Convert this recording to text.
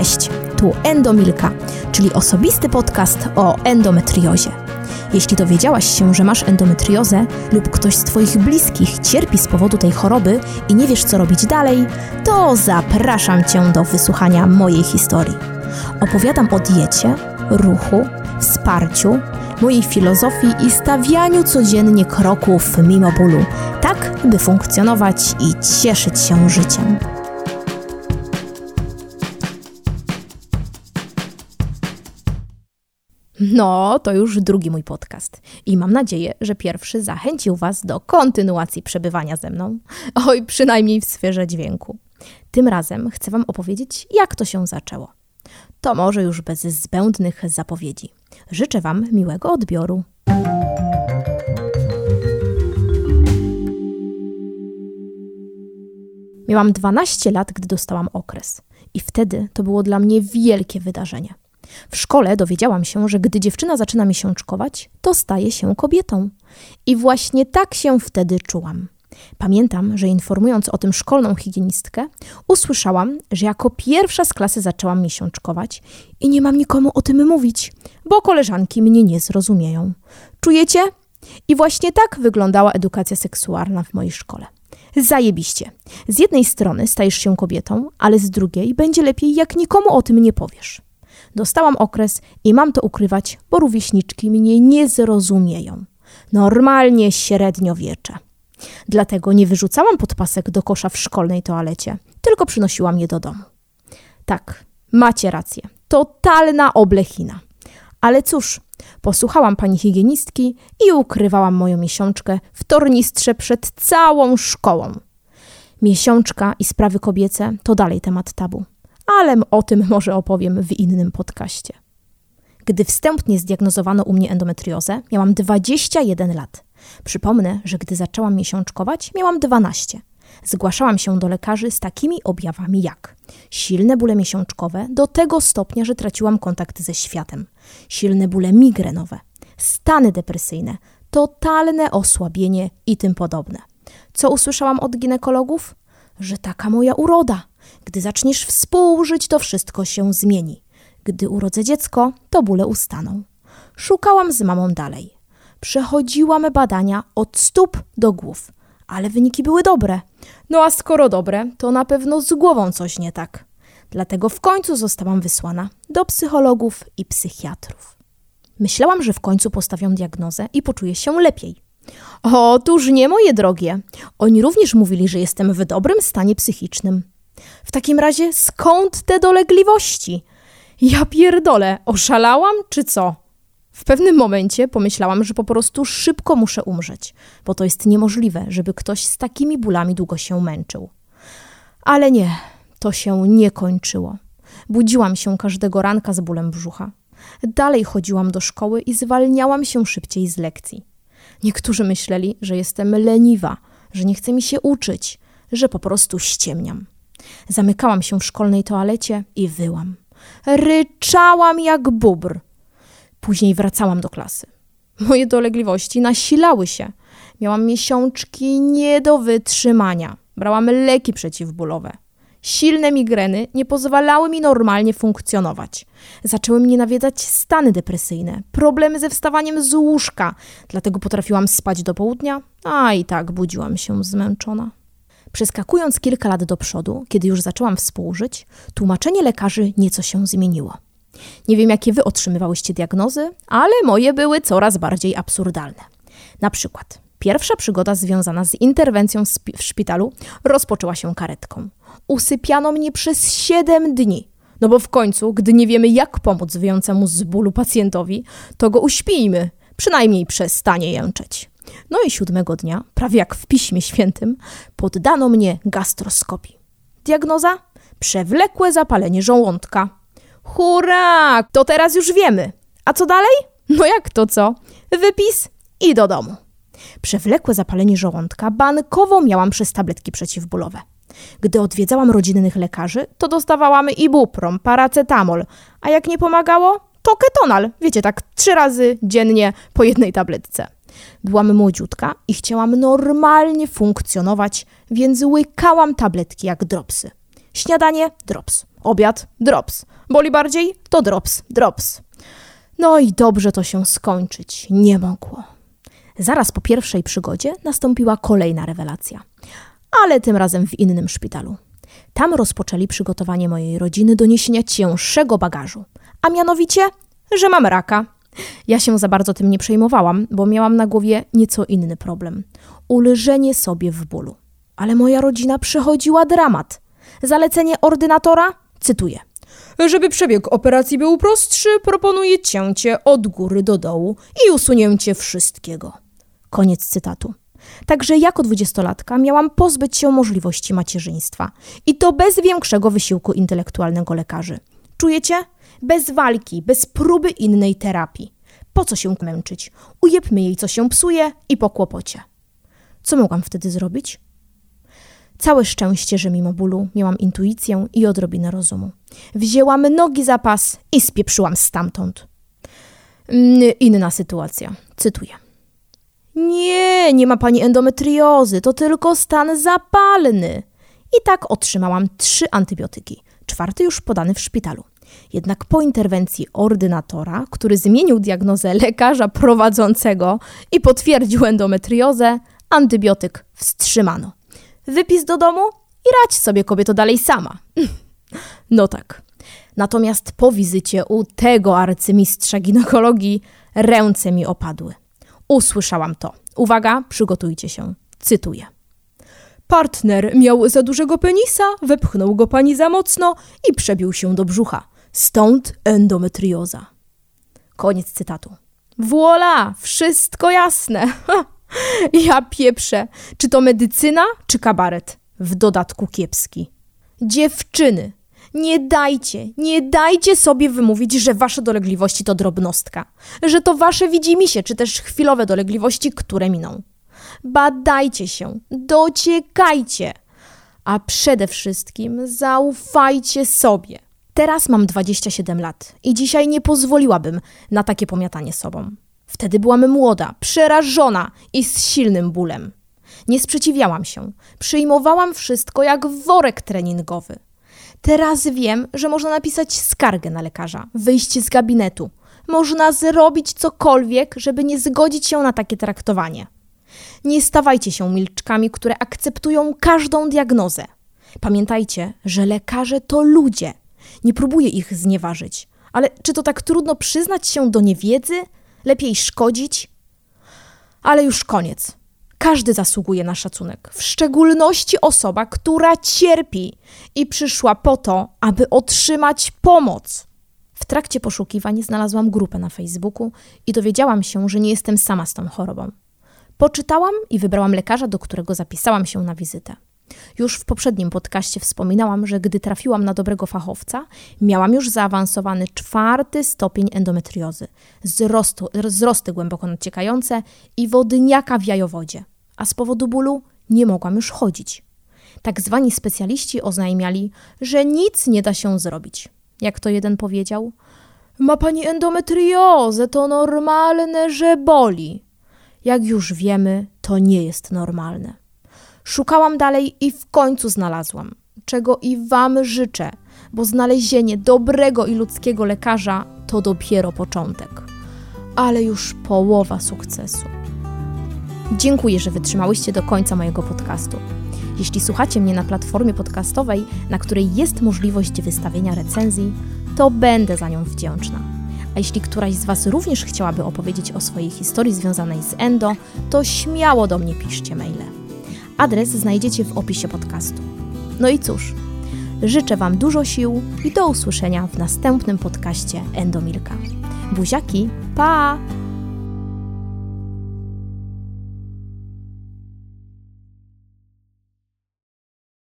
Cześć, tu Endomilka, czyli osobisty podcast o endometriozie. Jeśli dowiedziałaś się, że masz endometriozę lub ktoś z Twoich bliskich cierpi z powodu tej choroby i nie wiesz, co robić dalej, to zapraszam Cię do wysłuchania mojej historii. Opowiadam o diecie, ruchu, wsparciu, mojej filozofii i stawianiu codziennie kroków mimo bólu, tak by funkcjonować i cieszyć się życiem. No, to już drugi mój podcast. I mam nadzieję, że pierwszy zachęcił Was do kontynuacji przebywania ze mną. Oj, przynajmniej w sferze dźwięku. Tym razem chcę Wam opowiedzieć, jak to się zaczęło. To może już bez zbędnych zapowiedzi. Życzę Wam miłego odbioru. Miałam 12 lat, gdy dostałam okres. I wtedy to było dla mnie wielkie wydarzenie. W szkole dowiedziałam się, że gdy dziewczyna zaczyna miesiączkować, to staje się kobietą. I właśnie tak się wtedy czułam. Pamiętam, że informując o tym szkolną higienistkę, usłyszałam, że jako pierwsza z klasy zaczęłam miesiączkować i nie mam nikomu o tym mówić, bo koleżanki mnie nie zrozumieją. Czujecie? I właśnie tak wyglądała edukacja seksualna w mojej szkole. Zajebiście. Z jednej strony stajesz się kobietą, ale z drugiej będzie lepiej, jak nikomu o tym nie powiesz. Dostałam okres i mam to ukrywać, bo rówieśniczki mnie nie zrozumieją. Normalnie średniowiecze. Dlatego nie wyrzucałam podpasek do kosza w szkolnej toalecie, tylko przynosiłam je do domu. Tak, macie rację. Totalna oblechina. Ale cóż, posłuchałam pani higienistki i ukrywałam moją miesiączkę w tornistrze przed całą szkołą. Miesiączka i sprawy kobiece to dalej temat tabu ale o tym może opowiem w innym podcaście. Gdy wstępnie zdiagnozowano u mnie endometriozę, miałam 21 lat. Przypomnę, że gdy zaczęłam miesiączkować, miałam 12. Zgłaszałam się do lekarzy z takimi objawami jak silne bóle miesiączkowe do tego stopnia, że traciłam kontakt ze światem, silne bóle migrenowe, stany depresyjne, totalne osłabienie i tym podobne. Co usłyszałam od ginekologów? Że taka moja uroda, gdy zaczniesz współżyć, to wszystko się zmieni. Gdy urodzę dziecko, to bóle ustaną. Szukałam z mamą dalej. Przechodziłam badania od stóp do głów, ale wyniki były dobre. No a skoro dobre, to na pewno z głową coś nie tak. Dlatego w końcu zostałam wysłana do psychologów i psychiatrów. Myślałam, że w końcu postawią diagnozę i poczuję się lepiej. Otóż nie, moje drogie. Oni również mówili, że jestem w dobrym stanie psychicznym. W takim razie skąd te dolegliwości? Ja pierdolę, oszalałam czy co? W pewnym momencie pomyślałam, że po prostu szybko muszę umrzeć, bo to jest niemożliwe, żeby ktoś z takimi bólami długo się męczył. Ale nie, to się nie kończyło. Budziłam się każdego ranka z bólem brzucha. Dalej chodziłam do szkoły i zwalniałam się szybciej z lekcji. Niektórzy myśleli, że jestem leniwa, że nie chcę mi się uczyć, że po prostu ściemniam. Zamykałam się w szkolnej toalecie i wyłam. Ryczałam jak bubr. Później wracałam do klasy. Moje dolegliwości nasilały się. Miałam miesiączki nie do wytrzymania. Brałam leki przeciwbólowe. Silne migreny nie pozwalały mi normalnie funkcjonować. Zaczęły mnie nawiedzać stany depresyjne, problemy ze wstawaniem z łóżka, dlatego potrafiłam spać do południa, a i tak budziłam się zmęczona. Przeskakując kilka lat do przodu, kiedy już zaczęłam współżyć, tłumaczenie lekarzy nieco się zmieniło. Nie wiem, jakie wy otrzymywałyście diagnozy, ale moje były coraz bardziej absurdalne. Na przykład, pierwsza przygoda związana z interwencją w szpitalu rozpoczęła się karetką. Usypiano mnie przez 7 dni. No bo w końcu, gdy nie wiemy, jak pomóc wyjącemu z bólu pacjentowi, to go uśpijmy, przynajmniej przestanie jęczeć. No i siódmego dnia, prawie jak w Piśmie Świętym, poddano mnie gastroskopii. Diagnoza? Przewlekłe zapalenie żołądka. Hurra! To teraz już wiemy. A co dalej? No jak to co? Wypis i do domu. Przewlekłe zapalenie żołądka bankowo miałam przez tabletki przeciwbólowe. Gdy odwiedzałam rodzinnych lekarzy, to dostawałam ibuprom, paracetamol, a jak nie pomagało, to ketonal. Wiecie, tak trzy razy dziennie po jednej tabletce. Byłam młodziutka i chciałam normalnie funkcjonować, więc łykałam tabletki jak dropsy. Śniadanie drops, Obiad, drops. Boli bardziej? To drops, drops. No i dobrze to się skończyć nie mogło. Zaraz po pierwszej przygodzie nastąpiła kolejna rewelacja, ale tym razem w innym szpitalu. Tam rozpoczęli przygotowanie mojej rodziny do niesienia cięższego bagażu, a mianowicie, że mam raka. Ja się za bardzo tym nie przejmowałam, bo miałam na głowie nieco inny problem ulżenie sobie w bólu. Ale moja rodzina przechodziła dramat. Zalecenie ordynatora? Cytuję. Żeby przebieg operacji był prostszy, proponuję cięcie od góry do dołu i usunięcie wszystkiego. Koniec cytatu. Także jako dwudziestolatka miałam pozbyć się możliwości macierzyństwa. I to bez większego wysiłku intelektualnego lekarzy. Czujecie? Bez walki, bez próby innej terapii. Po co się męczyć? Ujebmy jej, co się psuje i po kłopocie. Co mogłam wtedy zrobić? Całe szczęście, że mimo bólu miałam intuicję i odrobinę rozumu. Wzięłam nogi za pas i spieprzyłam stamtąd. Mm, inna sytuacja. Cytuję. Nie, nie ma pani endometriozy, to tylko stan zapalny. I tak otrzymałam trzy antybiotyki, czwarty już podany w szpitalu. Jednak po interwencji ordynatora, który zmienił diagnozę lekarza prowadzącego i potwierdził endometriozę, antybiotyk wstrzymano. Wypis do domu i radź sobie kobieto dalej sama. No tak. Natomiast po wizycie u tego arcymistrza ginekologii ręce mi opadły. Usłyszałam to. Uwaga, przygotujcie się. Cytuję. Partner miał za dużego penisa, wepchnął go pani za mocno i przebił się do brzucha. Stąd endometrioza. Koniec cytatu. Voila, wszystko jasne. Ja pieprzę. Czy to medycyna, czy kabaret? W dodatku kiepski. Dziewczyny, nie dajcie, nie dajcie sobie wymówić, że wasze dolegliwości to drobnostka, że to wasze widzimisię, czy też chwilowe dolegliwości, które miną. Badajcie się, dociekajcie, a przede wszystkim zaufajcie sobie. Teraz mam 27 lat i dzisiaj nie pozwoliłabym na takie pomiatanie sobą. Wtedy byłam młoda, przerażona i z silnym bólem. Nie sprzeciwiałam się, przyjmowałam wszystko jak worek treningowy. Teraz wiem, że można napisać skargę na lekarza, wyjść z gabinetu. Można zrobić cokolwiek, żeby nie zgodzić się na takie traktowanie. Nie stawajcie się milczkami, które akceptują każdą diagnozę. Pamiętajcie, że lekarze to ludzie. Nie próbuję ich znieważyć. Ale czy to tak trudno przyznać się do niewiedzy? Lepiej szkodzić? Ale już koniec. Każdy zasługuje na szacunek, w szczególności osoba, która cierpi i przyszła po to, aby otrzymać pomoc. W trakcie poszukiwań znalazłam grupę na Facebooku i dowiedziałam się, że nie jestem sama z tą chorobą. Poczytałam i wybrałam lekarza, do którego zapisałam się na wizytę. Już w poprzednim podcaście wspominałam, że gdy trafiłam na dobrego fachowca, miałam już zaawansowany czwarty stopień endometriozy, wzrostu, wzrosty głęboko nociekające i wodniaka w jajowodzie, a z powodu bólu nie mogłam już chodzić. Tak zwani specjaliści oznajmiali, że nic nie da się zrobić. Jak to jeden powiedział, ma pani endometriozę, to normalne, że boli. Jak już wiemy, to nie jest normalne. Szukałam dalej i w końcu znalazłam, czego i Wam życzę, bo znalezienie dobrego i ludzkiego lekarza to dopiero początek, ale już połowa sukcesu. Dziękuję, że wytrzymałyście do końca mojego podcastu. Jeśli słuchacie mnie na platformie podcastowej, na której jest możliwość wystawienia recenzji, to będę za nią wdzięczna. A jeśli któraś z Was również chciałaby opowiedzieć o swojej historii związanej z endo, to śmiało do mnie piszcie maile. Adres znajdziecie w opisie podcastu. No i cóż, życzę Wam dużo sił i do usłyszenia w następnym podcaście Endomilka. Buziaki, pa!